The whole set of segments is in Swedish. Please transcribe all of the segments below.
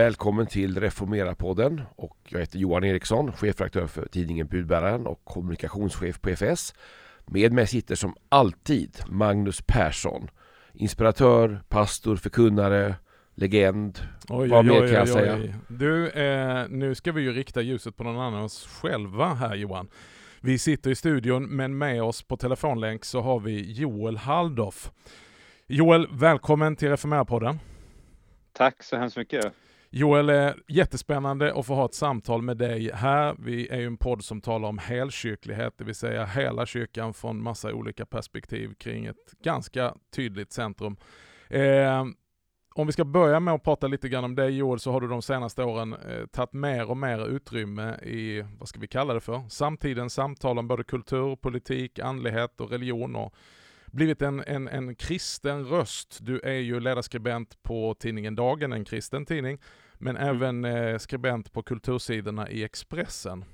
Välkommen till Reformera-podden och jag heter Johan Eriksson, chefredaktör för tidningen Budbäraren och kommunikationschef på FS. Med mig sitter som alltid Magnus Persson, inspiratör, pastor, förkunnare, legend. Oj, Vad oj, mer oj, kan jag oj, säga? oj. Du, eh, nu ska vi ju rikta ljuset på någon annan oss själva här Johan. Vi sitter i studion men med oss på telefonlänk så har vi Joel Halldorf. Joel, välkommen till Reformera-podden. Tack så hemskt mycket. Joel, är jättespännande att få ha ett samtal med dig här. Vi är ju en podd som talar om helkyrklighet, det vill säga hela kyrkan från massa olika perspektiv kring ett ganska tydligt centrum. Eh, om vi ska börja med att prata lite grann om dig Joel, så har du de senaste åren eh, tagit mer och mer utrymme i, vad ska vi kalla det för, samtidens samtal om både kultur, politik, andlighet och religion och blivit en, en, en kristen röst. Du är ju ledarskribent på tidningen Dagen, en kristen tidning, men även eh, skribent på kultursidorna i Expressen.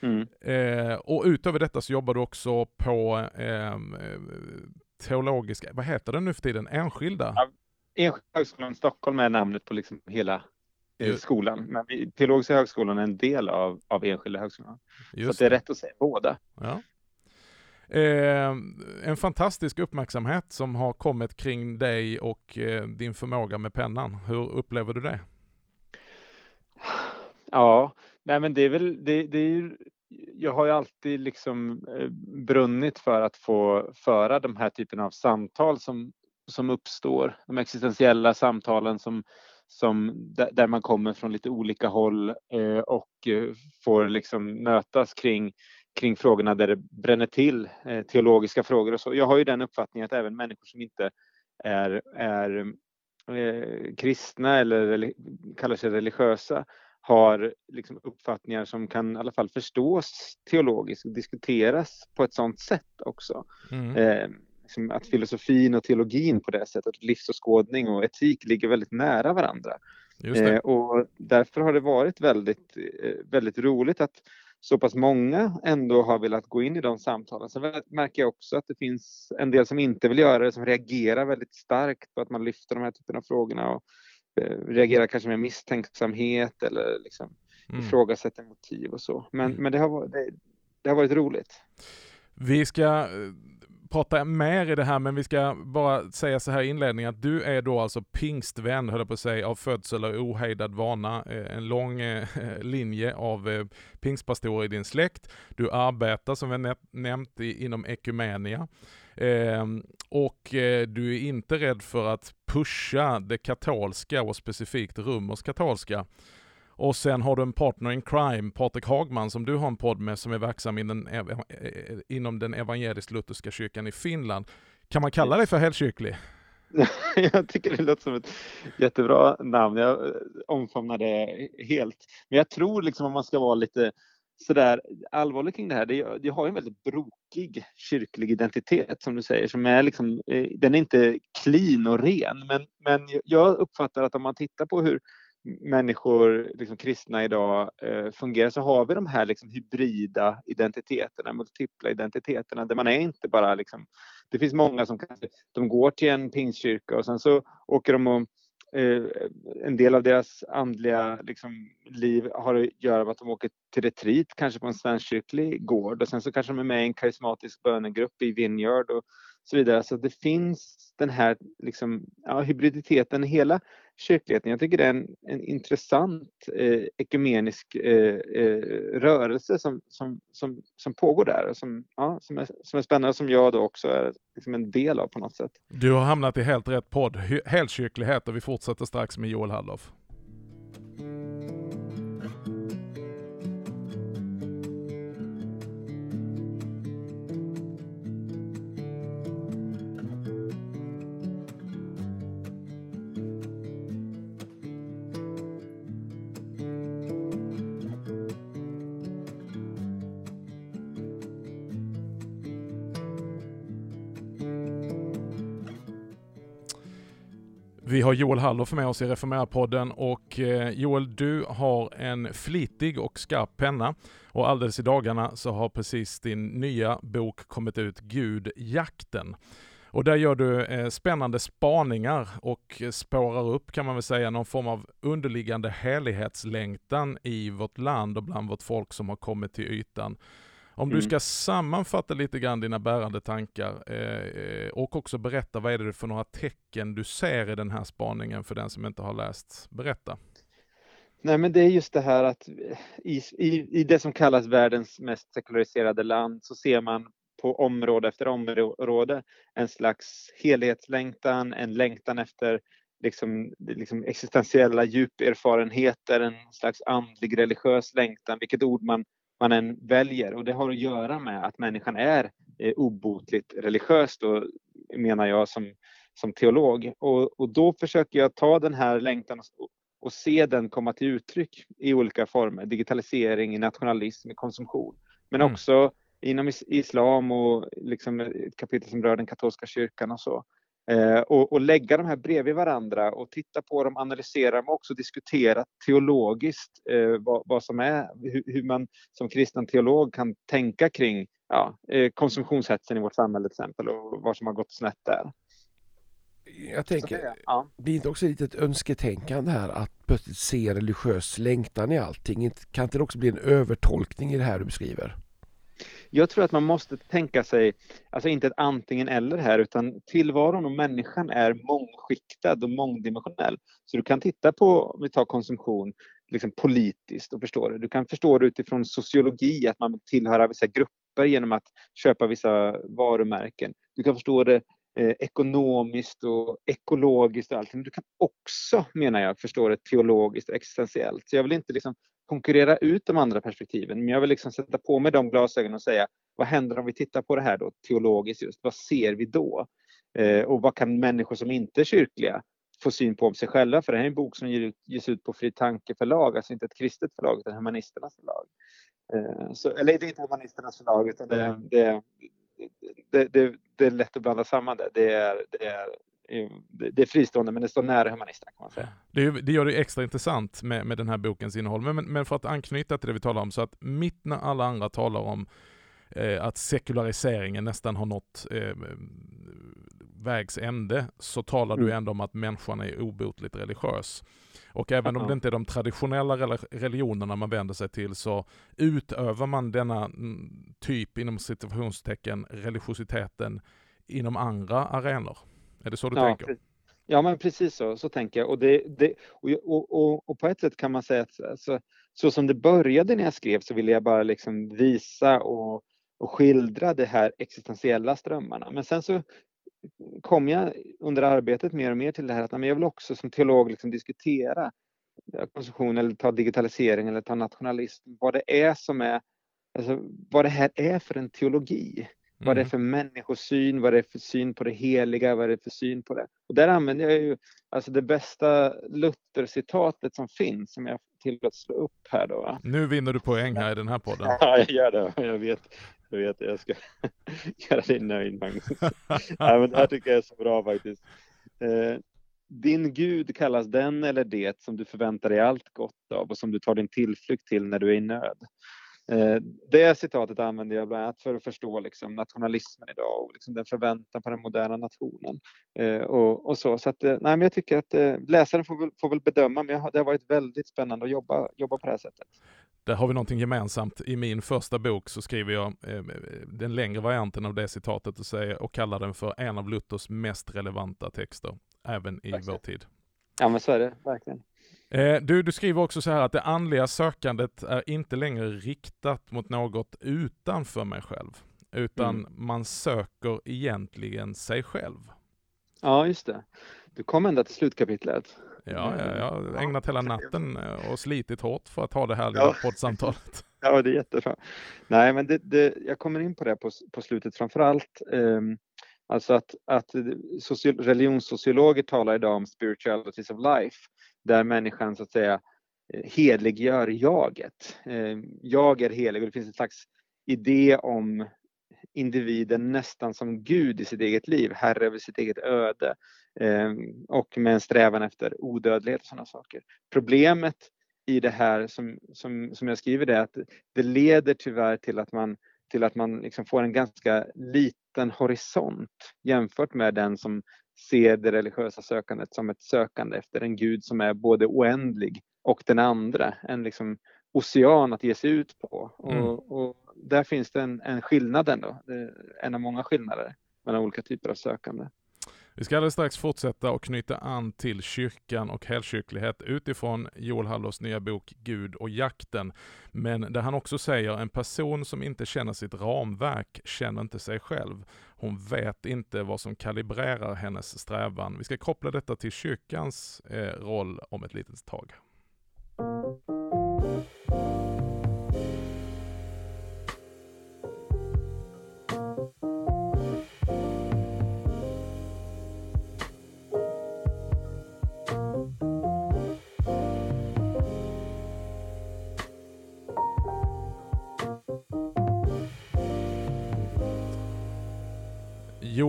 Mm. Eh, och utöver detta så jobbar du också på eh, teologiska, vad heter det nu för tiden, enskilda? Ja, Enskilda högskolan Stockholm är namnet på liksom hela eh, Just- skolan. Men vi, Teologiska högskolan är en del av, av Enskilda högskolan. så Just att det är rätt att säga båda. Ja. Eh, en fantastisk uppmärksamhet som har kommit kring dig och eh, din förmåga med pennan. Hur upplever du det? Ja, nej men det är väl, det, det är ju, jag har ju alltid liksom eh, brunnit för att få föra de här typen av samtal som, som uppstår. De existentiella samtalen som, som där man kommer från lite olika håll eh, och eh, får liksom mötas kring, kring frågorna där det bränner till, eh, teologiska frågor och så. Jag har ju den uppfattningen att även människor som inte är, är eh, kristna eller kallar sig religiösa har liksom uppfattningar som kan i alla fall förstås teologiskt och diskuteras på ett sådant sätt också. Mm. Eh, liksom att filosofin och teologin på det sättet, livsåskådning och etik ligger väldigt nära varandra. Eh, och därför har det varit väldigt, eh, väldigt roligt att så pass många ändå har velat gå in i de samtalen. Sen märker jag också att det finns en del som inte vill göra det, som reagerar väldigt starkt på att man lyfter de här typen av frågorna och eh, reagerar kanske med misstänksamhet eller liksom Mm. ifrågasätter motiv och så. Men, Mm. men det, har, det, det har varit roligt. Vi ska eh, prata mer i det här, men vi ska bara säga så här i inledningen att du är då alltså pingstvän, höll jag på att säga, av födsel och ohejdad vana. Eh, en lång eh, linje av eh, pingstpastorer i din släkt. Du arbetar som vi har nämnt inom Ekumenia. Ehm, och du är inte rädd för att pusha det katolska och specifikt romersk-katolska. Och sen har du en partner in crime, Patrik Hagman, som du har en podd med som är verksam den, eh, inom den evangelisk-lutherska kyrkan i Finland. Kan man kalla dig för helkyrklig? jag tycker det låter som ett jättebra namn. Jag eh, omfamnar det helt. Men jag tror liksom om man ska vara lite sådär allvarlig kring det här. Det, det har en väldigt brokig kyrklig identitet som du säger. Som är liksom, eh, den är inte clean och ren. Men, men jag uppfattar att om man tittar på hur människor, liksom kristna idag, eh, fungerar så har vi de här liksom hybrida identiteterna, multipla identiteterna där man är inte bara liksom det finns många som kanske, de går till en pingstkyrka och sen så åker de och eh, en del av deras andliga liksom, liv har att göra med att de åker till retreat, kanske på en svenskkyrklig gård och sen så kanske de är med i en karismatisk bönegrupp i Vineyard och så vidare. Så det finns den här liksom, ja, hybriditeten i hela kyrkligheten. Jag tycker det är en, en intressant eh, ekumenisk eh, eh, rörelse som, som, som, som pågår där och som, ja, som, är, som är spännande och som jag då också är liksom en del av på något sätt. Du har hamnat i helt rätt podd, helkyrklighet och vi fortsätter strax med Joel Halldorf. Har Joel Halldorf med oss i Reformera-podden och eh, Joel, du har en flitig och skarp penna och alldeles i dagarna så har precis din nya bok kommit ut, Gud, jakten. Och där gör du eh, spännande spaningar och spårar upp kan man väl säga någon form av underliggande helighetslängtan i vårt land och bland vårt folk som har kommit till ytan. Om mm. du ska sammanfatta lite grann dina bärande tankar eh, och också berätta vad är det för några tecken du ser i den här spaningen för den som inte har läst. Berätta. Nej, men det är just det här att i, i, i det som kallas världens mest sekulariserade land så ser man på område efter område en slags helhetslängtan, en längtan efter liksom, liksom existentiella djuperfarenheter, en slags andlig religiös längtan, vilket ord man, man än väljer. Och det har att göra med att människan är eh, obotligt religiös då, menar jag som, som teolog. Och, och då försöker jag ta den här längtan och, och se den komma till uttryck i olika former. Digitalisering, i nationalism, i konsumtion. Men mm. också inom islam och liksom ett kapitel som rör den katolska kyrkan och så. Eh, och, och, lägga de här bredvid varandra och titta på dem, analysera dem och också diskutera teologiskt eh, vad, vad, som är, hur, hur, man som kristen teolog kan tänka kring ja, eh, konsumtionshetsen i vårt samhälle till exempel och vad som har gått snett där. Jag tänker, det, ja. blir inte också lite ett önsketänkande här att plötsligt se religiös längtan i allting? Kan inte det också bli en övertolkning i det här du beskriver? Jag tror att man måste tänka sig, alltså inte ett antingen eller här, utan tillvaron och människan är mångskiktad och mångdimensionell. Så du kan titta på, om vi tar konsumtion, liksom politiskt och förstå det. Du kan förstå det utifrån sociologi, att man vill tillhöra vissa grupper genom att köpa vissa varumärken. Du kan förstå det eh, ekonomiskt och ekologiskt och allting. Du kan också, menar jag, förstå det teologiskt och existentiellt. Så jag vill inte liksom konkurrera ut de andra perspektiven, men jag vill liksom sätta på mig de glasögonen och säga vad händer om vi tittar på det här då teologiskt just? Vad ser vi då? Eh, och vad kan människor som inte är kyrkliga få syn på om sig själva? För det här är en bok som ges ut på Fri Tanke förlag, alltså inte ett kristet förlag utan Humanisternas förlag. Eh, så, eller det är inte Humanisternas förlag utan det, det, det, det, är lätt att blanda samman det. Det är, det är det är fristående men det står nära humanisterna kan man säga. Det, det gör det extra intressant med, med den här bokens innehåll. Men, men för att anknyta till det vi talar om, så att mitt när alla andra talar om eh, att sekulariseringen nästan har nått eh, vägs ände, så talar mm. du ändå om att människan är obotligt religiös. Och även om det inte är de traditionella religionerna man vänder sig till så utövar man denna mm, typ, inom situationstecken, religiositeten inom andra arenor. Är det så du ja, tänker? Ja, men precis så, så tänker jag. Och, det, det, och, och, och, på ett sätt kan man säga att alltså, så som det började när jag skrev så ville jag bara liksom visa och, och skildra de här existentiella strömmarna. Men sen så kom jag under arbetet mer och mer till det här att jag vill också som teolog liksom diskutera konsumtion eller ta digitalisering eller ta nationalism, vad det är som är, alltså vad det här är för en teologi. Vad det är mm. för människosyn, vad det är för syn på det heliga, vad det är för syn på det. Och där använder jag ju alltså det bästa Luther-citatet som finns, som jag tillåts slå upp här då. Nu vinner du poäng här i den här podden. Ja, jag gör det. Jag vet, jag vet, jag ska göra dig nöjd Magnus. ja, men det här tycker jag är så bra faktiskt. Eh, din Gud kallas den eller det som du förväntar dig allt gott av och som du tar din tillflykt till när du är i nöd. Eh, det citatet använder jag bland annat för att förstå liksom, nationalismen idag och liksom den förväntan på den moderna nationen. Eh, och, och, så så att, eh, nej, men jag tycker att läsaren får väl, får väl bedöma, men det har varit väldigt spännande att jobba, jobba på det här sättet. Där har vi någonting gemensamt. I min första bok så skriver jag eh, den längre varianten av det citatet och, säger, och kallar den för en av Luthers mest relevanta texter, även i verkligen. vår tid. Ja men så är det verkligen. Eh, du, du skriver också så här att det andliga sökandet är inte längre riktat mot något utanför mig själv, utan mm. man söker egentligen sig själv. Ja, just det. Du kom ända till slutkapitlet. Ja, ja jag har ägnat hela natten eh, och slitit hårt för att ha det här lilla ja. poddsamtalet. Ja, det är jättebra. Nej, men det, det, jag kommer in på det på, på slutet framför allt. Um, alltså att, att religionssociologer talar idag om spiritualities of life där människan så att säga eh, hedliggör jaget. Eh, jag är helig och det finns en slags idé om individen nästan som Gud i sitt eget liv, herre över sitt eget öde eh, och med en strävan efter odödlighet och sådana saker. Problemet i det här som, som, som jag skriver det är att det leder tyvärr till att man till att man liksom får en ganska liten horisont jämfört med den som ser det religiösa sökandet som ett sökande efter en gud som är både oändlig och den andra, en liksom ocean att ge sig ut på. Mm. Och, och, där finns det en, en skillnad ändå, en av många skillnader mellan olika typer av sökande. Vi ska alldeles strax fortsätta och knyta an till kyrkan och helkyrklighet utifrån Joel Halldors nya bok Gud och jakten. Men där han också säger en person som inte känner sitt ramverk känner inte sig själv. Hon vet inte vad som kalibrerar hennes strävan. Vi ska koppla detta till kyrkans eh, roll om ett litet tag.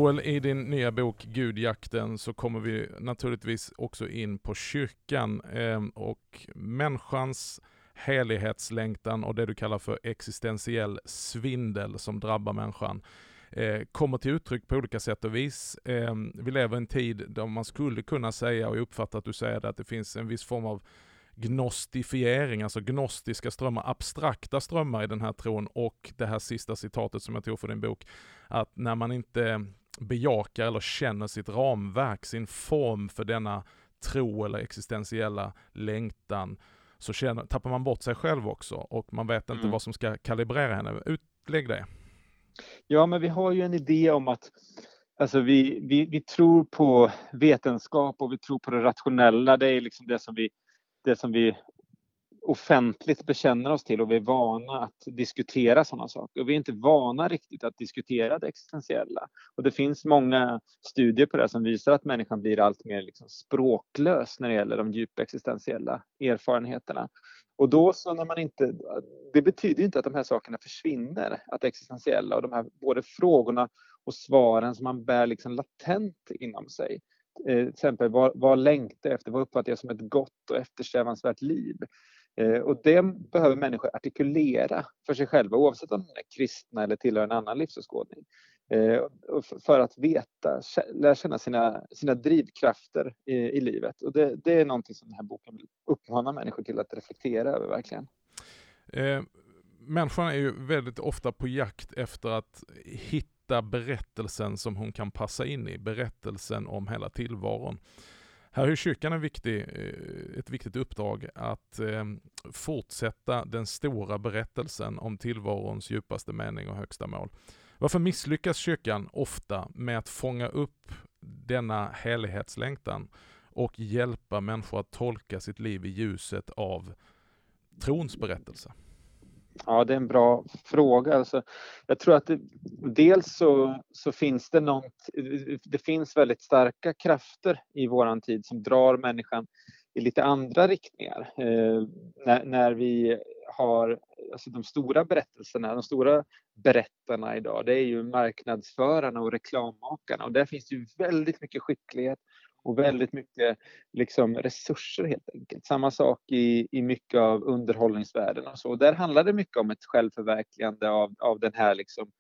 Joel, i din nya bok Gudjakten så kommer vi naturligtvis också in på kyrkan eh, och människans helighetslängtan och det du kallar för existentiell svindel som drabbar människan eh, kommer till uttryck på olika sätt och vis. Eh, vi lever i en tid då man skulle kunna säga, och jag uppfattar att du säger det, att det finns en viss form av gnostifiering, alltså gnostiska strömmar, abstrakta strömmar i den här tron och det här sista citatet som jag tog för din bok, att när man inte bejakar eller känner sitt ramverk, sin form för denna tro eller existentiella längtan, så känner, tappar man bort sig själv också och man vet inte mm. vad som ska kalibrera henne. Utlägg det. Ja, men vi har ju en idé om att alltså vi, vi, vi tror på vetenskap och vi tror på det rationella. Det är liksom det som vi, det som vi offentligt bekänner oss till och vi är vana att diskutera sådana saker. Och vi är inte vana riktigt att diskutera det existentiella. Och det finns många studier på det som visar att människan blir allt mer liksom språklös när det gäller de djupa existentiella erfarenheterna. Och då så när man inte, det betyder inte att de här sakerna försvinner, att existentiella och de här både frågorna och svaren som man bär liksom latent inom sig. Eh, till exempel vad, vad längtar efter, vad uppfattar jag som ett gott och eftersträvansvärt liv? Eh, och det behöver människor artikulera för sig själva oavsett om de är kristna eller tillhör en annan livsåskådning. Eh, för att veta, lära känna sina, sina drivkrafter i, i livet. Och det, det, är någonting som den här boken uppmanar människor till att reflektera över verkligen. Eh, människan är ju väldigt ofta på jakt efter att hitta berättelsen som hon kan passa in i, berättelsen om hela tillvaron. Här har kyrkan en viktig, eh, ett viktigt uppdrag att eh, fortsätta den stora berättelsen om tillvarons djupaste mening och högsta mål. Varför misslyckas kyrkan ofta med att fånga upp denna helighetslängtan och hjälpa människor att tolka sitt liv i ljuset av trons berättelse? Ja, det är en bra fråga. Alltså, jag tror att det, dels så, så finns det något, det finns väldigt starka krafter i våran tid som drar människan i lite andra riktningar. Eh, när, när vi har alltså de stora berättelserna, de stora berättarna idag, det är ju marknadsförarna och reklammakarna och där finns det ju väldigt mycket skicklighet och väldigt mycket liksom, resurser helt enkelt. Samma sak i, i mycket av underhållningsvärlden och så. Där handlar det mycket om ett självförverkligande av, av den här liksom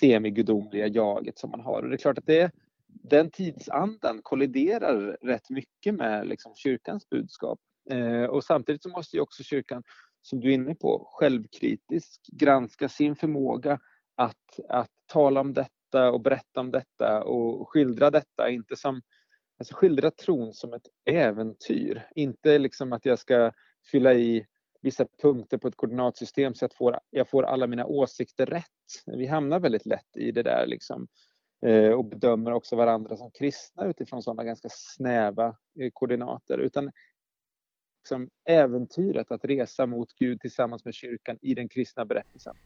semigudomliga jaget som man har. Och det är klart att det, den tidsandan kolliderar rätt mycket med liksom, kyrkans budskap. Eh, och samtidigt så måste ju också kyrkan, som du är inne på, självkritiskt granska sin förmåga att, att tala om detta och berätta om detta och skildra detta, inte som alltså skildra tron som ett äventyr. Inte liksom att jag ska fylla i vissa punkter på ett koordinatsystem så att jag får, jag får alla mina åsikter rätt. Vi hamnar väldigt lätt i det där liksom, eh, och bedömer också varandra som kristna utifrån sådana ganska snäva eh, koordinater. Utan liksom, äventyret att resa mot Gud tillsammans med kyrkan i den kristna berättelsen.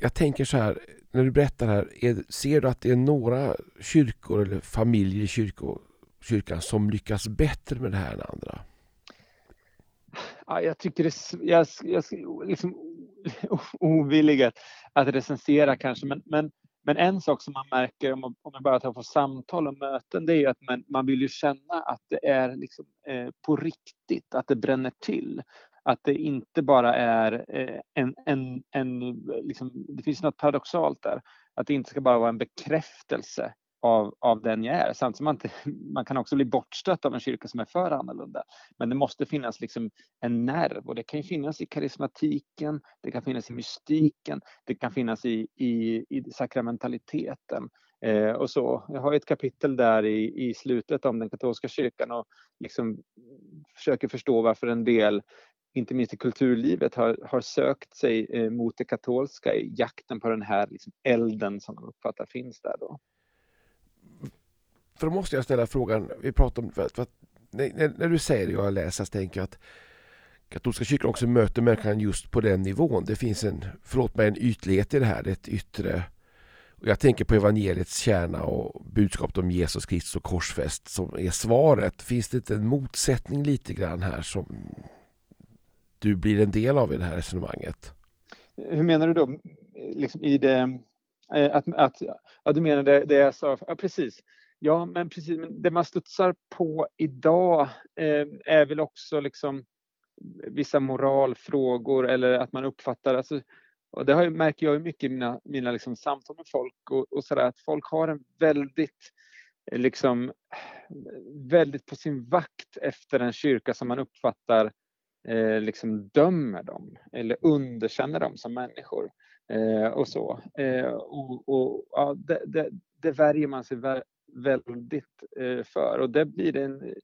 Jag tänker så här, när du berättar här, är, ser du att det är några kyrkor eller familjer i kyrkor kyrkan som lyckas bättre med det här än andra? Ja, jag tycker det är jag, jag, liksom, ovillig att, att recensera kanske, men, men, men en sak som man märker om, om man bara tar på samtal och möten, det är att man, man vill ju känna att det är liksom, eh, på riktigt, att det bränner till. Att det inte bara är eh, en, en, en liksom, det finns något paradoxalt där. att det inte ska bara vara en bekräftelse av, av den jag är. Samtidigt som man, inte, man kan också bli bortstött av en kyrka som är för annorlunda. Men det måste finnas liksom en nerv och det kan finnas i karismatiken, det kan finnas i mystiken, det kan finnas i, i, i sakramentaliteten. Eh, och så. Jag har ett kapitel där i, i slutet om den katolska kyrkan och liksom försöker förstå varför en del inte minst i kulturlivet, har, har sökt sig eh, mot det katolska i jakten på den här liksom, elden som de uppfattar finns där. Då. För då måste jag ställa frågan, vi pratar om, för, för när, när, du säger det och jag läser så tänker jag att katolska kyrkan också möter människan just på den nivån. Det finns en, förlåt mig, en ytlighet i det här, ett yttre jag tänker på evangeliets kärna och budskapet om Jesus Kristus och korsfäst som är svaret. Finns det inte en motsättning lite grann här som du blir en del av i det här resonemanget? Hur menar du då? Liksom i det, eh, att, att, ja, du menar det, det jag sa? Ja, precis. Ja, men precis. Men det man studsar på idag eh, är väl också liksom vissa moralfrågor eller att man uppfattar, alltså, och det har, märker jag mycket i mina, mina liksom samtal med folk och, och sådär, att folk har en väldigt, eh, liksom, väldigt på sin vakt efter en kyrka som man uppfattar eh, liksom dömer dem eller underkänner dem som människor. Eh, och så. Eh, och, och ja, det, det, det värjer man sig väldigt eh, för och det blir en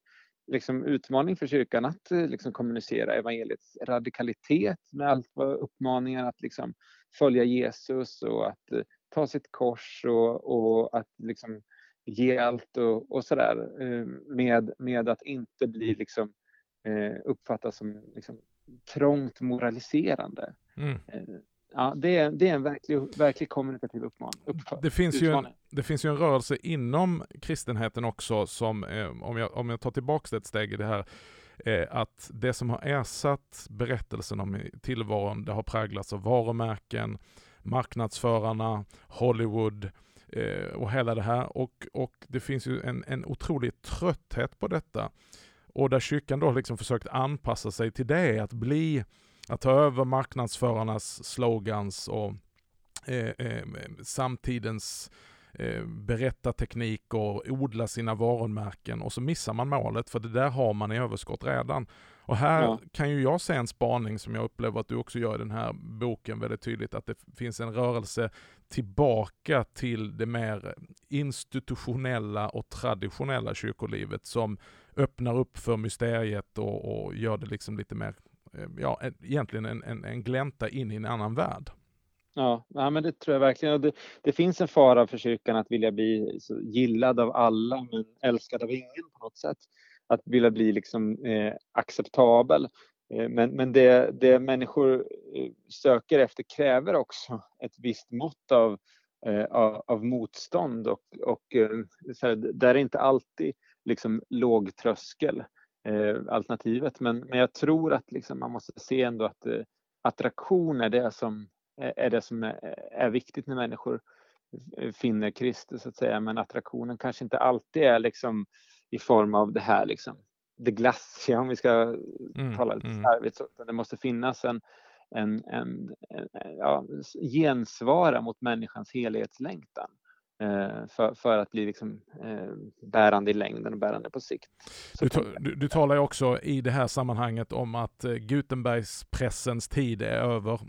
liksom, utmaning för kyrkan att eh, liksom, kommunicera evangeliets radikalitet med allt vad uppmaningar att liksom, följa Jesus och att eh, ta sitt kors och, och att liksom, ge allt och, och sådär med, med att inte bli liksom, uppfattas som liksom, trångt moraliserande. Mm ja, det, är, det är en verklig, verklig kommunikativ uppmaning. Det finns, ju en, det finns ju en rörelse inom kristenheten också som, eh, om, jag, om jag tar tillbaka ett steg i det här, eh, att det som har ersatt berättelsen om tillvaron, det har präglats av varumärken, marknadsförarna, Hollywood, eh, och hela det här. Och, och det finns ju en, en otrolig trötthet på detta. Och där kyrkan då liksom försökt anpassa sig till det, att bli att ta över marknadsförarnas slogans och eh, eh, samtidens eh, berättarteknik och odla sina varumärken och så missar man målet för det där har man i överskott redan. Och här ja. kan ju jag se en spaning som jag upplever att du också gör i den här boken väldigt tydligt att det finns en rörelse tillbaka till det mer institutionella och traditionella kyrkolivet som öppnar upp för mysteriet och, och gör det liksom lite mer Eh, ja, egentligen en, en, en glänta in i en annan värld. Ja, ja men det tror jag verkligen. Det, det, finns en fara för kyrkan att vilja bli gillad av alla men älskad av ingen på något sätt. Att vilja bli liksom eh, acceptabel. Eh, men, men det, det människor eh, söker efter kräver också ett visst mått av, eh, av, av, motstånd och, och eh, så här, där är inte alltid liksom låg tröskel eh, alternativet. Men, men jag tror att liksom man måste se ändå att eh, attraktion är det som, är, det som är, är, viktigt när människor finner Kristus så att säga. Men attraktionen kanske inte alltid är liksom i form av det här liksom det glassiga om vi ska mm, tala lite mm. slarvigt. Mm. Det måste finnas en, en, en, en ja, gensvara mot människans helhetslängtan. Eh, för, för att bli liksom, eh, bärande i längden och bärande på sikt. Du, du, du, talar ju också i det här sammanhanget om att eh, Gutenbergs pressens tid är över.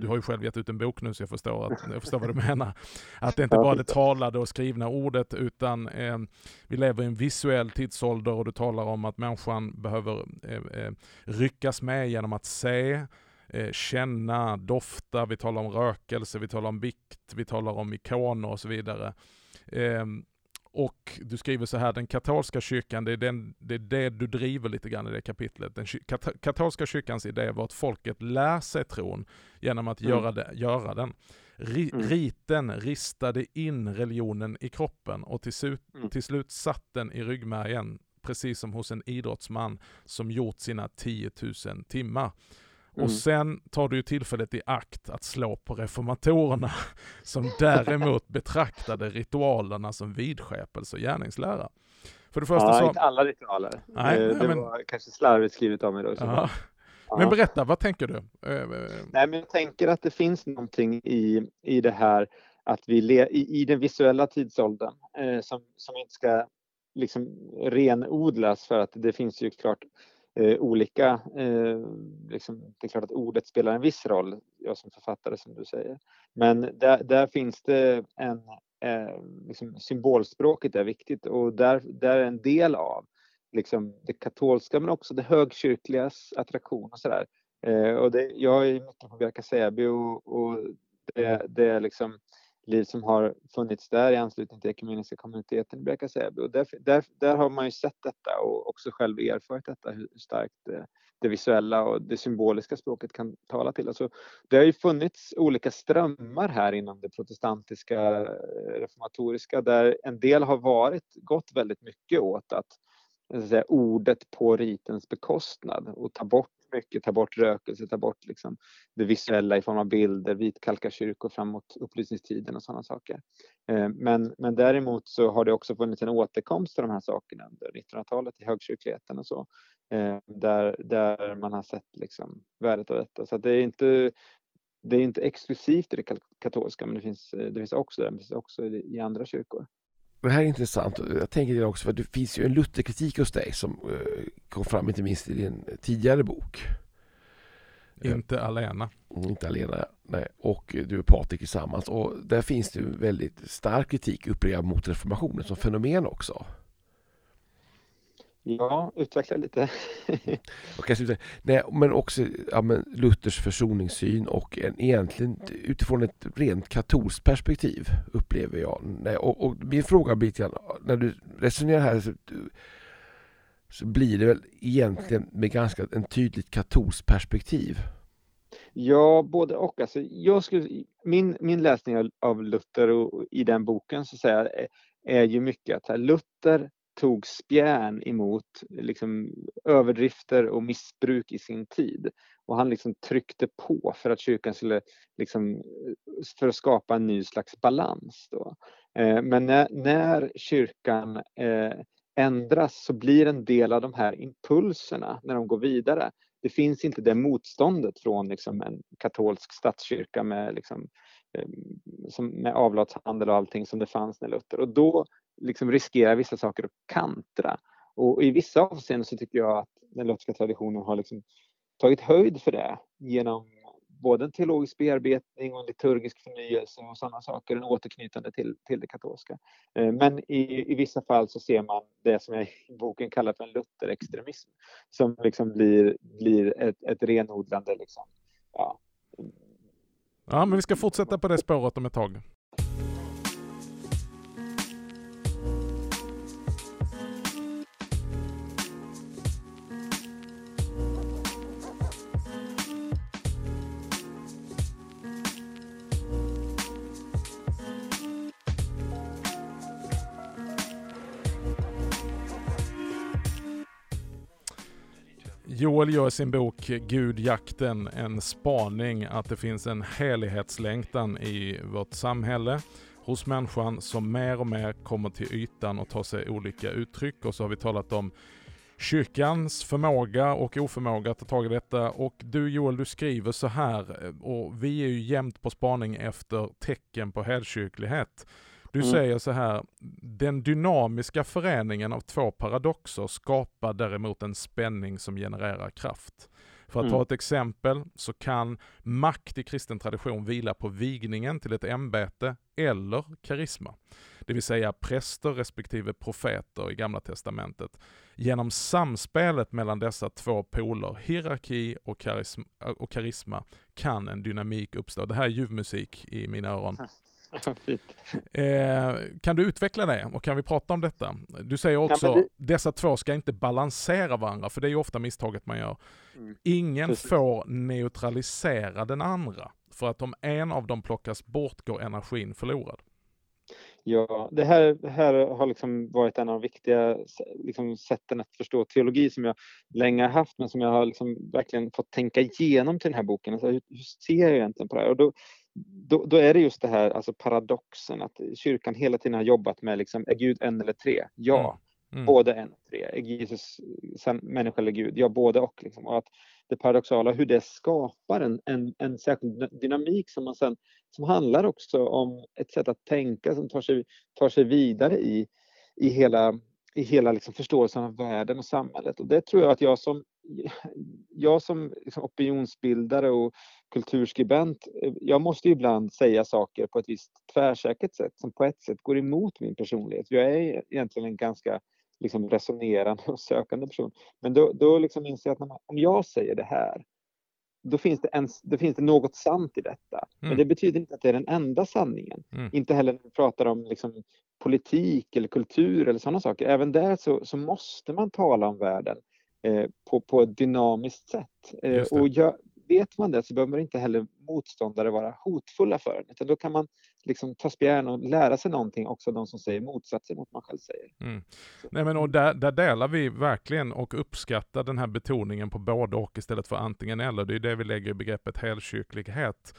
Du har ju själv gett ut en bok nu så jag förstår, att, jag förstår vad du menar. Att det inte bara är det talade och skrivna ordet utan eh, vi lever i en visuell tidsålder och du talar om att människan behöver eh, ryckas med genom att se, eh, känna, dofta, vi talar om rökelse, vi talar om bikt, vi talar om ikoner och så vidare. Eh, och du skriver så här, den katolska kyrkan, det är, den, det är det du driver lite grann i det kapitlet. Den kat katolska kyrkans idé var att folket lär sig tron genom att mm. göra, det, göra den. Ri, mm. Riten ristade in religionen i kroppen och till slut, mm. till slut satt den i ryggmärgen, precis som hos en idrottsman som gjort sina 10 000 timmar. Mm. Och sen tar du ju tillfället i akt att slå på reformatorerna som däremot betraktade ritualerna som vidskepelse och gärningslära. För det första ja, så... inte alla ritualer. Nej, det, det men... var kanske slarvigt skrivet av mig då. Ja. Men berätta, vad tänker du? Nej, men jag tänker att det finns någonting i, i det här att vi le, i, i den visuella tidsåldern eh, som, som inte ska liksom renodlas för att det finns ju klart eh, olika, eh, liksom, det är klart att ordet spelar en viss roll, jag som författare som du säger. Men där, där finns det en, eh, liksom, symbolspråket är viktigt och där, där är en del av liksom, det katolska men också det högkyrkligas attraktion och sådär. Eh, och det, jag är mycket på Bjärka Säby och, och det, det är liksom liv som har funnits där i anslutning till ekumeniska kommuniteten i Bjärka Säby. Och där, där, där, har man ju sett detta och också själv erfarit detta, hur starkt det, det visuella och det symboliska språket kan tala till. Alltså, det har ju funnits olika strömmar här inom det protestantiska eh, reformatoriska där en del har varit, gått väldigt mycket åt att, att säga, ordet på ritens bekostnad och ta bort mycket, ta bort rökelse, ta bort liksom det visuella i form av bilder, vitkalka kyrkor framåt upplysningstiden och sådana saker. Eh, men, men däremot så har det också funnits en återkomst till de här sakerna under 1900-talet i högkyrkligheten och så. Eh, där, där man har sett liksom värdet av detta. Så det är inte det är inte exklusivt i det katolska men det finns, det finns också det finns också i andra kyrkor. Det här är intressant. Jag tänker det också för det finns ju en Lutherkritik hos dig som eh, kom fram inte minst i din tidigare bok. Inte alena. Mm, inte alena, nej. Och du och Patrik tillsammans. Och där finns det väldigt stark kritik upprepad mot reformationen som fenomen också. Ja, utveckla lite. kanske, nej, men också ja, men Luthers försoningssyn och en, egentligen utifrån ett rent katolskt perspektiv upplever jag. Nej, och, och min fråga blir till, när du resonerar här så, så blir det väl egentligen med ganska en tydligt katolskt perspektiv? Ja, både och. Alltså, jag skulle, min, min läsning av Luther och, i den boken så säga, är, är ju mycket att här, Luther tog spjärn emot liksom, överdrifter och missbruk i sin tid. Och han liksom tryckte på för att kyrkan skulle, liksom, för att skapa en ny slags balans. Då. Eh, men när, när kyrkan eh, ändras så blir en del av de här impulserna när de går vidare, det finns inte det motståndet från liksom, en katolsk statskyrka med, liksom, eh, med avlatshandel och allting som det fanns när Luther. Och då liksom riskerar vissa saker att kantra. Och i vissa avseenden så tycker jag att den lutherska traditionen har liksom tagit höjd för det genom både en teologisk bearbetning och en liturgisk förnyelse och sådana saker, en återknytande till, till det katolska. Eh, men i, i vissa fall så ser man det som jag i boken kallar för en Lutherextremism som liksom blir, blir ett, ett renodlande liksom, ja. Ja, men vi ska fortsätta på det spåret om ett tag. Joel gör i sin bok Gudjakten en spaning att det finns en helighetslängtan i vårt samhälle hos människan som mer och mer kommer till ytan och tar sig olika uttryck. Och så har vi talat om kyrkans förmåga och oförmåga att ta tag i detta. Och du Joel, du skriver så här, eh, och vi är ju jämt på spaning efter tecken på helkyrklighet. Du mm. säger så här, den dynamiska föreningen av två paradoxer skapar däremot en spänning som genererar kraft. För att mm. ta ett exempel så kan makt i kristen tradition vila på vigningen till ett ämbete eller karisma. Det vill säga präster respektive profeter i Gamla Testamentet. Genom samspelet mellan dessa två poler, hierarki och karisma, och karisma kan en dynamik uppstå. Det här är ljuvmusik i mina öron. eh, kan du utveckla det och kan vi prata om detta? Du säger också, ja, det... dessa två ska inte balansera varandra, för det är ju ofta misstaget man gör. Mm. Ingen Precis. får neutralisera den andra, för att om en av dem plockas bort går energin förlorad. Ja, det här, det här har liksom varit en av de viktiga liksom, sätten att förstå teologi som jag länge har haft, men som jag har liksom verkligen fått tänka igenom till den här boken. Alltså, hur, hur ser jag egentligen på det här? Och då, då, då, är det just det här, alltså paradoxen, att kyrkan hela tiden har jobbat med liksom, är Gud en eller tre? Ja, mm. Mm. både en och tre. Är Jesus människa eller Gud? Ja, både och. Liksom. och att det paradoxala, hur det skapar en, en, en särskild dynamik som man sen som handlar också om ett sätt att tänka som tar sig, tar sig vidare i, i hela, i hela liksom förståelsen av världen och samhället. Och det tror jag att jag som, jag som liksom opinionsbildare och kulturskribent, jag måste ibland säga saker på ett visst tvärsäkert sätt som på ett sätt går emot min personlighet. Jag är egentligen en ganska liksom resonerande och sökande person. Men då, då liksom inser jag att om jag säger det här, då finns det, en, då finns det något sant i detta. Mm. Men det betyder inte att det är den enda sanningen. Mm. Inte heller när vi pratar om liksom politik eller kultur eller sådana saker. Även där så, så måste man tala om världen eh, på, på ett dynamiskt sätt. Eh, och jag, vet man det så behöver inte heller motståndare vara hotfulla för en, utan då kan man liksom ta spjärn och lära sig någonting också, de som säger motsatsen mot man själv säger. Mm. Nej men och där, där, delar vi verkligen och uppskattar den här betoningen på både och istället för antingen eller. Det är det vi lägger i begreppet helkyrklighet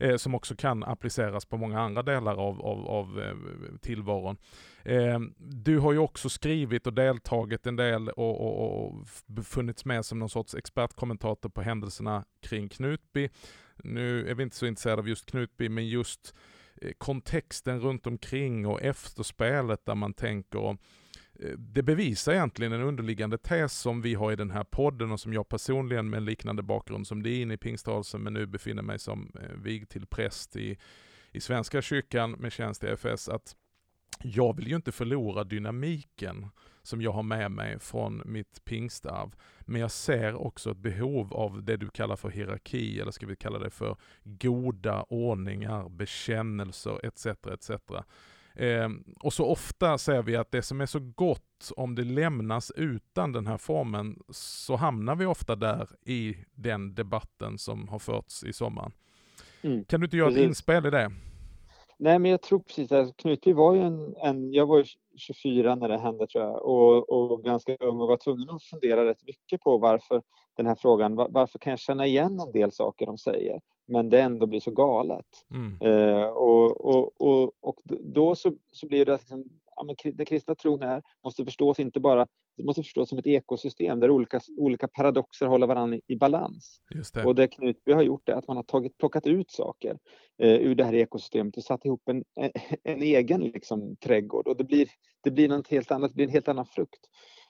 eh, som också kan appliceras på många andra delar av, av, av eh, tillvaron. Eh, du har ju också skrivit och deltagit en del och, och, och funnits med som någon sorts expertkommentator på händelserna kring Knutby. Nu är vi inte så intresserade av just Knutby, men just eh, kontexten runt omkring och efterspelet där man tänker Eh, Eh, det bevisar egentligen en underliggande tes som vi har i den här podden och som jag personligen med en liknande bakgrund som din i pingströrelsen men nu befinner mig som vigd vig till präst i, i Svenska kyrkan med tjänst i FS att jag vill ju inte förlora dynamiken som jag har med mig från mitt pingstarv. Men jag ser också ett behov av det du kallar för hierarki, eller ska vi kalla det för goda ordningar, bekännelser etc. etc. Eh, och så ofta säger vi att det som är så gott, om det lämnas utan den här formen, så hamnar vi ofta där i den debatten som har förts i sommaren. Mm. Kan du inte göra ett inspel i det? Nej, men jag tror precis att Knutby var ju en, en, jag var 24 när det hände tror jag och, och ganska ung och var tvungen att fundera rätt mycket på varför den här frågan, varför kan jag känna igen en del saker de säger? Men det ändå blir så galet. Mm. Eh, och, och, och, och då så, så blir det liksom, ja, den kristna tron är, måste förstås inte bara det måste förstås som ett ekosystem där olika, olika paradoxer håller varandra i balans. Det. Och det Knutby har gjort är att man har tagit, plockat ut saker eh, ur det här ekosystemet och satt ihop en, en, en egen liksom, trädgård och det blir, det blir något helt annat, det blir en helt annan frukt.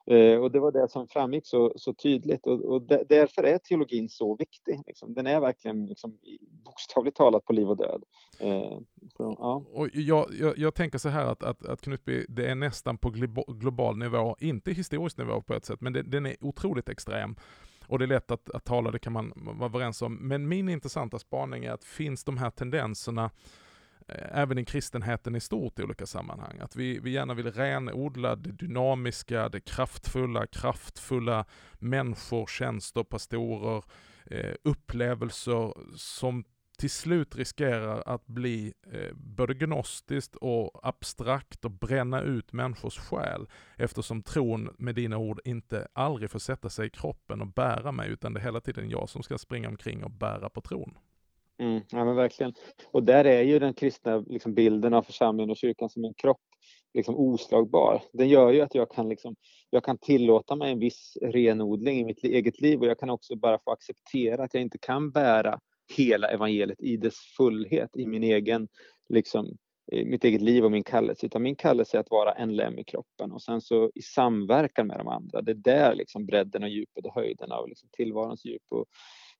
Eh, och det var det som framgick så, så tydligt och, och därför är teologin så viktig. Liksom. Den är verkligen liksom, bokstavligt talat på liv och död. Eh, så, ja. och jag, jag, jag, tänker så här att, att, att Knutby, det är nästan på global nivå, inte historisk nivå på ett sätt, men det, den är otroligt extrem. Och det är lätt att, att tala, det kan man vara överens om. Men min intressanta spaning är att finns de här tendenserna Eh, Eh, även i kristenheten i stort i olika sammanhang. Att vi, vi gärna vill renodla det dynamiska, det kraftfulla, kraftfulla människor, tjänster, pastorer, eh, upplevelser som till slut riskerar att bli eh, både gnostiskt och abstrakt och bränna ut människors själ eftersom tron med dina ord inte aldrig får sätta sig i kroppen och bära mig utan det är hela tiden jag som ska springa omkring och bära på tron. Mm, ja, men verkligen. Och där är ju den kristna liksom, bilden av församlingen och kyrkan som en kropp liksom, oslagbar. Den gör ju att jag kan, liksom, jag kan tillåta mig en viss renodling i mitt eget liv och jag kan också bara få acceptera att jag inte kan bära hela evangeliet i dess fullhet i min egen, liksom, mitt eget liv och min kallelse, utan min kallelse är att vara en lem i kroppen och sen så i samverkan med de andra. Det är där liksom bredden och djupet och höjden av liksom tillvarons djup och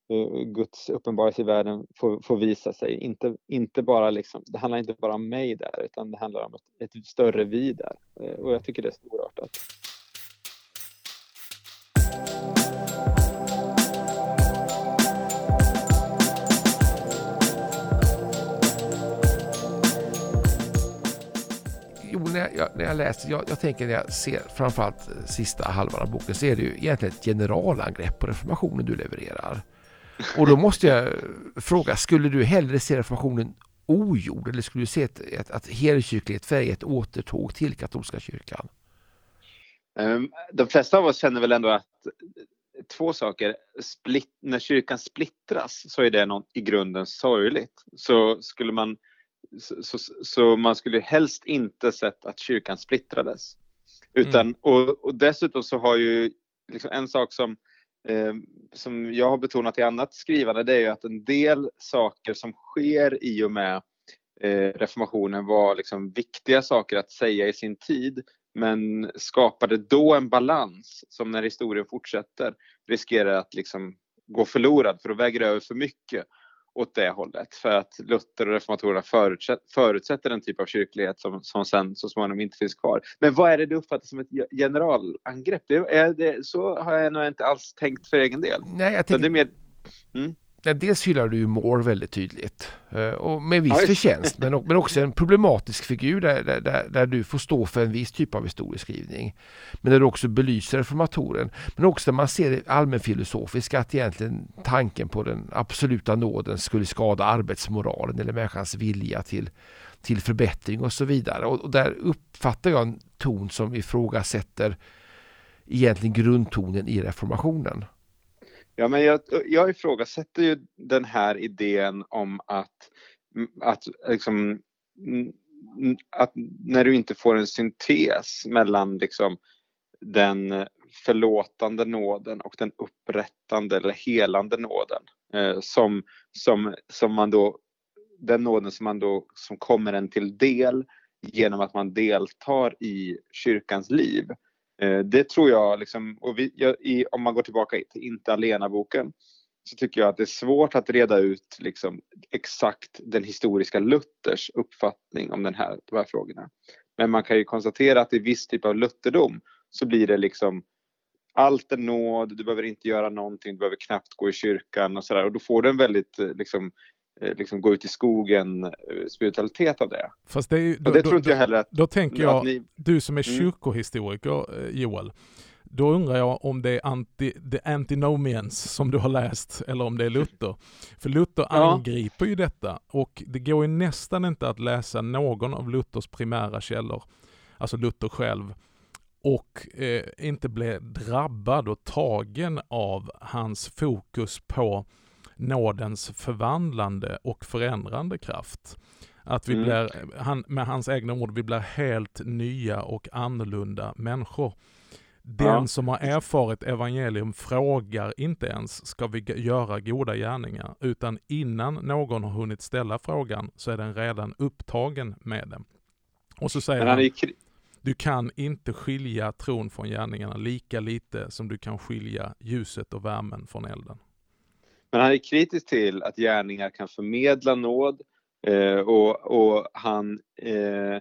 Eh, Guds uppenbarelse i världen får, får, visa sig. Inte, inte bara liksom, det handlar inte bara om mig där utan det handlar om ett, ett större vi där. Eh, och jag tycker det är storartat. Jo, när jag, när jag läser, jag, jag, tänker när jag ser framförallt sista halvan av boken så är det ju egentligen ett generalangrepp på reformationen du levererar. Och då måste jag fråga, skulle du hellre se reformationen ogjord eller skulle du se ett, ett, att helkyrklighet är ett återtåg till katolska kyrkan? Ehm, de flesta av oss känner väl ändå att två saker. Split, när kyrkan splittras så är det något i grunden sorgligt. Så skulle man så, så, så man skulle helst inte sett att kyrkan splittrades. Utan, mm. och, och dessutom så har ju liksom en sak som Ehm, som jag har betonat i annat skrivande, det är ju att en del saker som sker i och med eh, reformationen var liksom viktiga saker att säga i sin tid, men skapade då en balans som när historien fortsätter riskerar att liksom gå förlorad för att det över för mycket åt det hållet för att Luther och reformatorerna förutsätter en typ av kyrklighet som, som sen så småningom inte finns kvar. Men vad är det du uppfattar som ett generalangrepp? Det, är det, så har jag nog inte alls tänkt för egen del. Nej, jag tänker... det är mer... Mm dels hyllar du ju Moore väldigt tydligt eh, och med viss ja, förtjänst men, men också en problematisk figur där, där, där, du får stå för en viss typ av historieskrivning. Men där du också belyser reformatoren men också där man ser det allmänfilosofiska att egentligen tanken på den absoluta nåden skulle skada arbetsmoralen eller människans vilja till, till förbättring och så vidare. Och, och där uppfattar jag en ton som ifrågasätter egentligen grundtonen i reformationen. Ja, men jag, jag ifrågasätter ju den här idén om att, att, liksom, att när du inte får en syntes mellan liksom, den förlåtande nåden och den upprättande eller helande nåden eh, som, som, som man då, den nåden som man då som kommer en till del genom att man deltar i kyrkans liv. Eh, det tror jag, liksom, och vi, jag, i, om man går tillbaka till Inte alena-boken, så tycker jag att det är svårt att reda ut liksom, exakt den historiska Luthers uppfattning om den här, de här frågorna. Men man kan ju konstatera att i viss typ av lutherdom så blir det liksom allt är nåd, du behöver inte göra någonting, du behöver knappt gå i kyrkan och sådär. Och då får du en väldigt eh, liksom, liksom gå ut i skogen eh, spiritualitet av det. Fast det, är, då, det tror inte jag heller att... Då tänker jag, ni, du som är mm. kyrkohistoriker eh, Joel, då undrar jag om det är anti, the antinomians som du har läst eller om det är Luther. För Luther ja. angriper ju detta och det går ju nästan inte att läsa någon av Luthers primära källor, alltså Luther själv, och eh, inte bli drabbad och tagen av hans fokus på nådens förvandlande och förändrande kraft. Att vi mm. blir, han, med hans egna ord, vi blir helt nya och annorlunda människor. Den ja. som har erfarit evangelium frågar inte ens, ska vi göra goda gärningar? Utan innan någon har hunnit ställa frågan så är den redan upptagen med det. Och så säger han, du kan inte skilja tron från gärningarna lika lite som du kan skilja ljuset och värmen från elden. Men han är kritisk till att gärningar kan förmedla nåd eh, och, och, han, eh,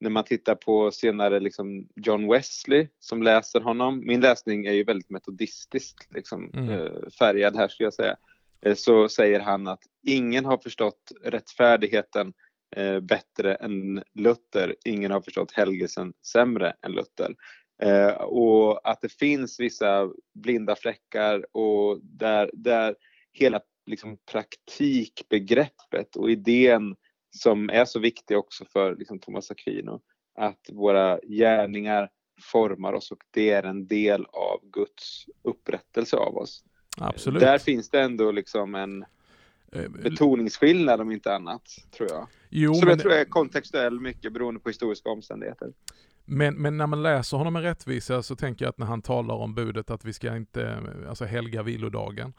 när man tittar på senare liksom John Wesley som läser honom, min läsning är ju väldigt metodistiskt liksom, mm. eh, färgad här skulle jag säga, eh, så säger han att ingen har förstått rättfärdigheten eh, bättre än Luther, ingen har förstått helgelsen sämre än Luther. Eh, och att det finns vissa blinda fläckar och där, där hela liksom, praktikbegreppet och idén som är så viktig också för liksom, Thomas Aquino, att våra gärningar formar oss och det är en del av Guds upprättelse av oss. Absolut. Där finns det ändå liksom en eh, betoningsskillnad om inte annat, tror jag. Jo, Som jag tror är kontextuell mycket beroende på historiska omständigheter. Men, men när man läser honom med rättvisa så tänker jag att när han talar om budet att vi ska inte alltså helga vilodagen,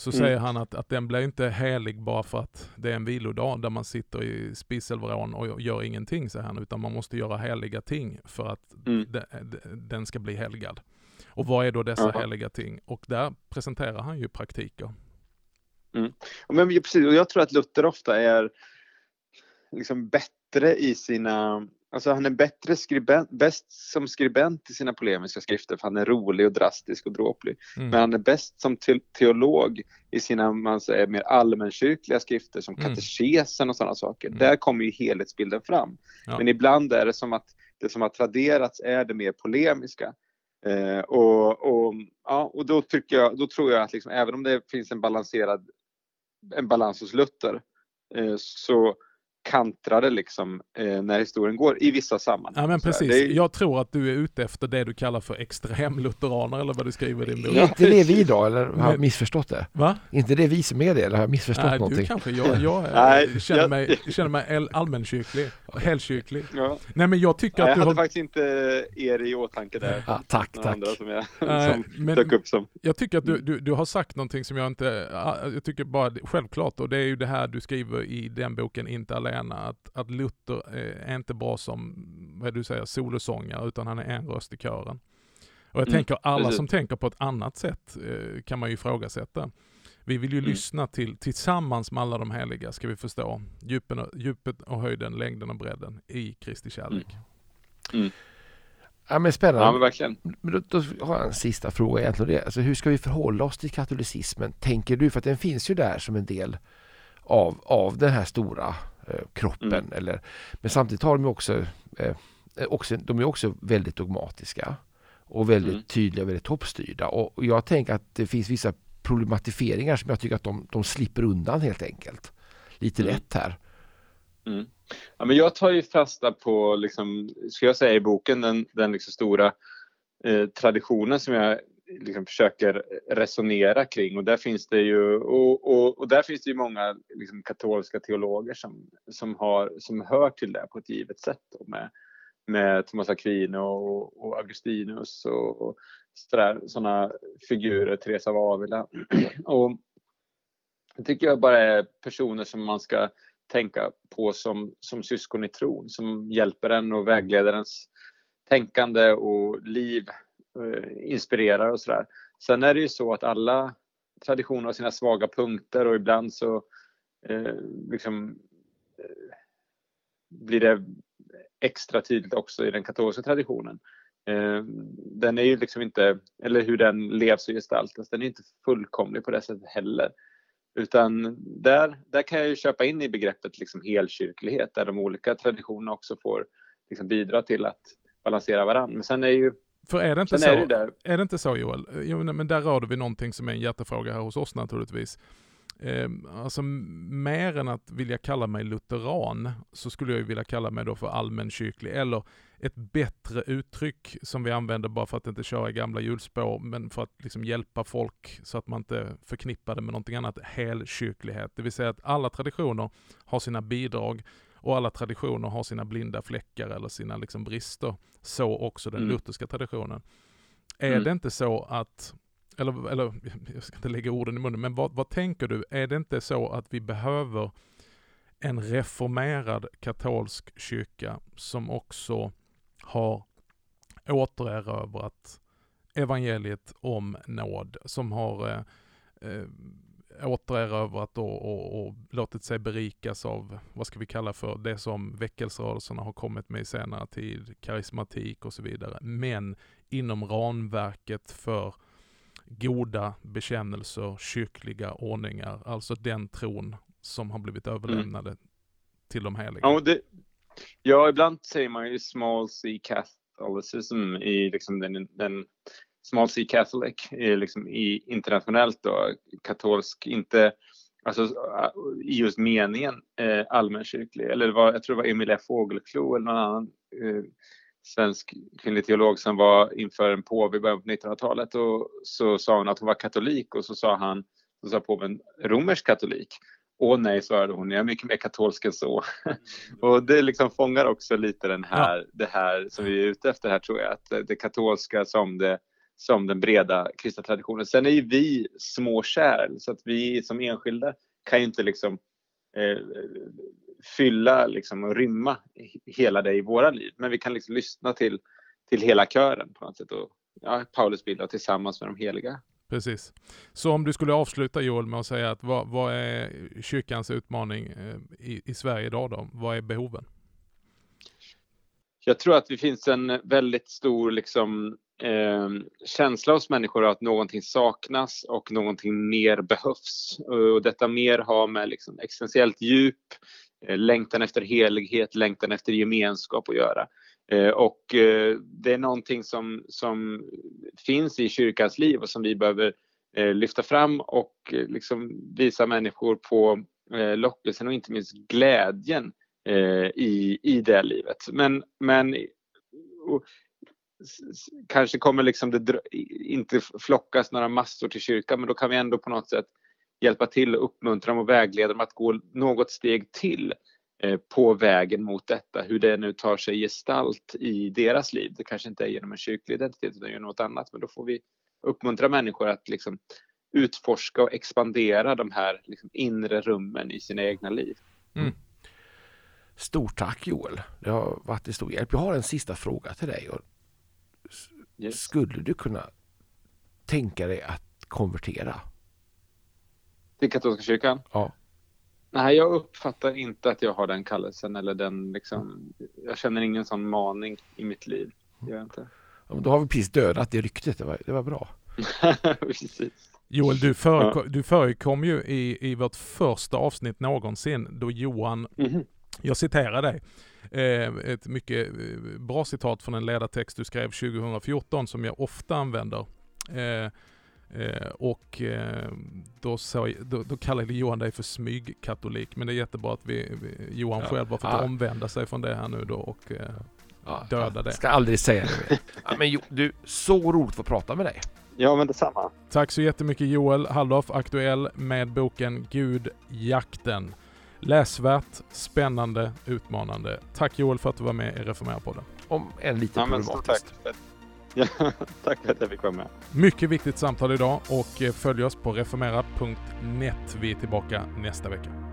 så mm. säger han att, att den blir inte helig bara för att det är en vilodag där man sitter i Spiselvrån och gör ingenting, säger han, utan man måste göra heliga ting för att mm. de, de, den ska bli helgad. Och vad är då dessa Aha. heliga ting? Och där presenterar han ju praktiker. Mm. Men precis, och jag tror att Luther ofta är liksom bättre i sina Alltså han är bättre skribent, bäst som skribent i sina polemiska skrifter för han är rolig och drastisk och dråplig. Mm. Men han är bäst som te teolog i sina man säger, mer allmänkyrkliga skrifter som mm. katekesen och sådana saker. Mm. Där kommer ju helhetsbilden fram. Ja. Men ibland är det som att det som har traderats är det mer polemiska. Eh, och, och, ja, och då, tycker jag, då tror jag att liksom, även om det finns en balanserad en balans hos Luther eh, så kantrade liksom eh, när historien går i vissa sammanhang. Ja men precis. Är... Jag tror att du är ute efter det du kallar för extremlutheraner eller vad du skriver i din bok. Är inte det vi då eller har jag missförstått det? Va? Inte det vi som är det eller har jag missförstått Nej, någonting? du kanske. Jag, jag Nej, känner, jag- mig, känner mig allmänkyrklig. Helkyrklig. Ja. Nej men jag tycker Nej, att jag du hade har... faktiskt inte er i åtanke där. Ja, tack, tack. andra som, jag, som men- dök upp som. Jag tycker att du, du, du har sagt någonting som jag inte, jag tycker bara självklart och det är ju det här du skriver i den boken Inte alena att, att Luther är inte bra som, vad du säger, solosångare utan han är en röst i kören. Och jag Mm, tänker alla precis. som tänker på ett annat sätt eh, kan man ju ifrågasätta. Vi vill ju Mm. lyssna till, tillsammans med alla de heliga ska vi förstå djupen och, djupet och höjden, längden och bredden i Kristi kärlek. Ja men spännande. Ja men verkligen. Men då, då har jag en sista fråga egentligen. Det. Alltså, hur ska vi förhålla oss till katolicismen? Tänker du? För att den finns ju där som en del av, av den här stora kroppen. Mm. Eller, men samtidigt har de också, eh, också, de är också väldigt dogmatiska. Och väldigt Mm. tydliga och väldigt toppstyrda. Och, och jag tänker att det finns vissa problematiseringar som jag tycker att de, de slipper undan helt enkelt. Lite Mm. lätt här. Mm. Ja, men jag tar ju fasta på, liksom, ska jag säga i boken, den, den liksom stora eh, traditionen som jag liksom försöker resonera kring och där finns det ju, och, och, och där finns det ju många liksom, katolska teologer som, som, har, som hör till det på ett givet sätt då, med, med Thomas Aquino och, och Augustinus och, och sådana figurer, Teresa av Avila. och det tycker jag bara är personer som man ska tänka på som, som syskon i tron, som hjälper en och vägleder ens tänkande och liv, Eh, inspirerar och sådär. Sen är det ju så att alla traditioner har sina svaga punkter och ibland så eh, liksom, eh, blir det extra tydligt också i den katolska traditionen. Eh, den är ju liksom inte, eller hur den levs och gestaltas, den är inte fullkomlig på det sättet heller. Utan där, där kan jag ju köpa in i begreppet liksom helkyrklighet där de olika traditionerna också får liksom bidra till att balansera varandra. Men sen är ju för är det inte sen så? är Är det inte så Joel? Jo, men där rörde vi någonting som är en hjärtefråga här hos oss naturligtvis. Eh, alltså mer än att vilja kalla mig lutheran så skulle jag ju vilja kalla mig då för allmänkyrklig eller ett bättre uttryck som vi använder bara för att inte köra i gamla hjulspår men för att liksom hjälpa folk så att man inte förknippar det med någonting annat. Helkyrklighet, det vill säga att alla traditioner har sina bidrag och alla traditioner har sina blinda fläckar eller sina liksom brister. Så också den Mm. lutherska traditionen. Är Mm. det inte så att, eller, eller jag ska inte lägga orden i munnen, men vad, vad tänker du? Är det inte så att vi behöver en reformerad katolsk kyrka som också har återerövrat evangeliet om nåd, som har eh, eh, återerövrat och, och, och låtit sig berikas av, vad ska vi kalla för, det som väckelserörelserna har kommit med i senare tid, karismatik och så vidare. Men inom ramverket för goda bekännelser, kyrkliga ordningar, alltså den tron som har blivit överlämnade till de heliga. ja, det, ja ibland säger man ju small c catholicism i liksom den, den small c catholic liksom i internationellt då, katolsk, inte alltså i just meningen eh, allmänkyrklig. Eller det var, jag tror det var Emilia Fågelklo eller någon annan eh, svensk kvinnlig teolog som var inför en påve i början på 1900-talet och så sa hon att hon var katolik och så sa han, så sa påven romersk katolik. Åh nej, svarade hon, jag är mycket mer katolsk än så. och det liksom fångar också lite den här, det här som vi är ute efter här tror jag, att det katolska som det som den breda kristna traditionen. Sen är ju vi små kärl så att vi som enskilda kan ju inte liksom eh, fylla liksom och rymma hela det i våra liv. Men vi kan liksom lyssna till, till hela kören på något sätt och ja, Paulus bildar tillsammans med de heliga. Precis. Så om du skulle avsluta Joel med att säga att vad, vad är kyrkans utmaning eh, i, i Sverige idag då? Vad är behoven? Jag tror att det finns en väldigt stor liksom, eh, känsla hos människor att någonting saknas och någonting mer behövs. Och detta mer har med liksom, existentiellt djup, eh, längtan efter helighet, längtan efter gemenskap att göra. Eh, och eh, det är någonting som, som finns i kyrkans liv och som vi behöver eh, lyfta fram och eh, liksom visa människor på eh, lockelsen och inte minst glädjen eh, i, i det livet. Men, men och, kanske kommer liksom det inte flockas några massor till kyrkan men då kan vi ändå på något sätt hjälpa till och uppmuntra dem och vägleda dem att gå något steg till eh, på vägen mot detta, hur det nu tar sig gestalt i deras liv. Det kanske inte är genom en kyrklig identitet utan genom något annat men då får vi uppmuntra människor att liksom utforska och expandera de här liksom inre rummen i sina egna liv. Mm. Stort tack Joel, det har varit till stor hjälp. Jag har en sista fråga till dig. Yes. Skulle du kunna tänka dig att konvertera? Till katolska kyrkan? Ja. Nej, jag uppfattar inte att jag har den kallelsen eller den liksom, jag känner ingen sån maning i mitt liv. Jag inte. Ja, då har vi precis dödat det ryktet, det var, det var bra. precis. Joel, du, förekom, ja. du förekom ju i, i vårt första avsnitt någonsin då Johan, mm -hmm. jag citerar dig, ett mycket eh, bra citat från en ledartext du skrev 2014 som jag ofta använder. Eh, Eh, och eh, då, så, då, då kallade Johan dig för smygkatolik. Men det är jättebra att vi, vi Johan ja. själv har fått ja. omvända sig från det här nu då och eh, ja, döda det. Ska aldrig säga det ja, men jo, du, så roligt att få prata med dig. Ja, men detsamma. Tack så jättemycket Joel Halldorf, aktuell med boken Gud, jakten. Läsvärt, spännande, utmanande. Tack Joel för att du var med i Reformera-podden. Om en lite ja, problematiskt. Ja, tack för att jag fick vara med. Mycket viktigt samtal idag och följ oss på reformera.net. Vi är tillbaka nästa vecka.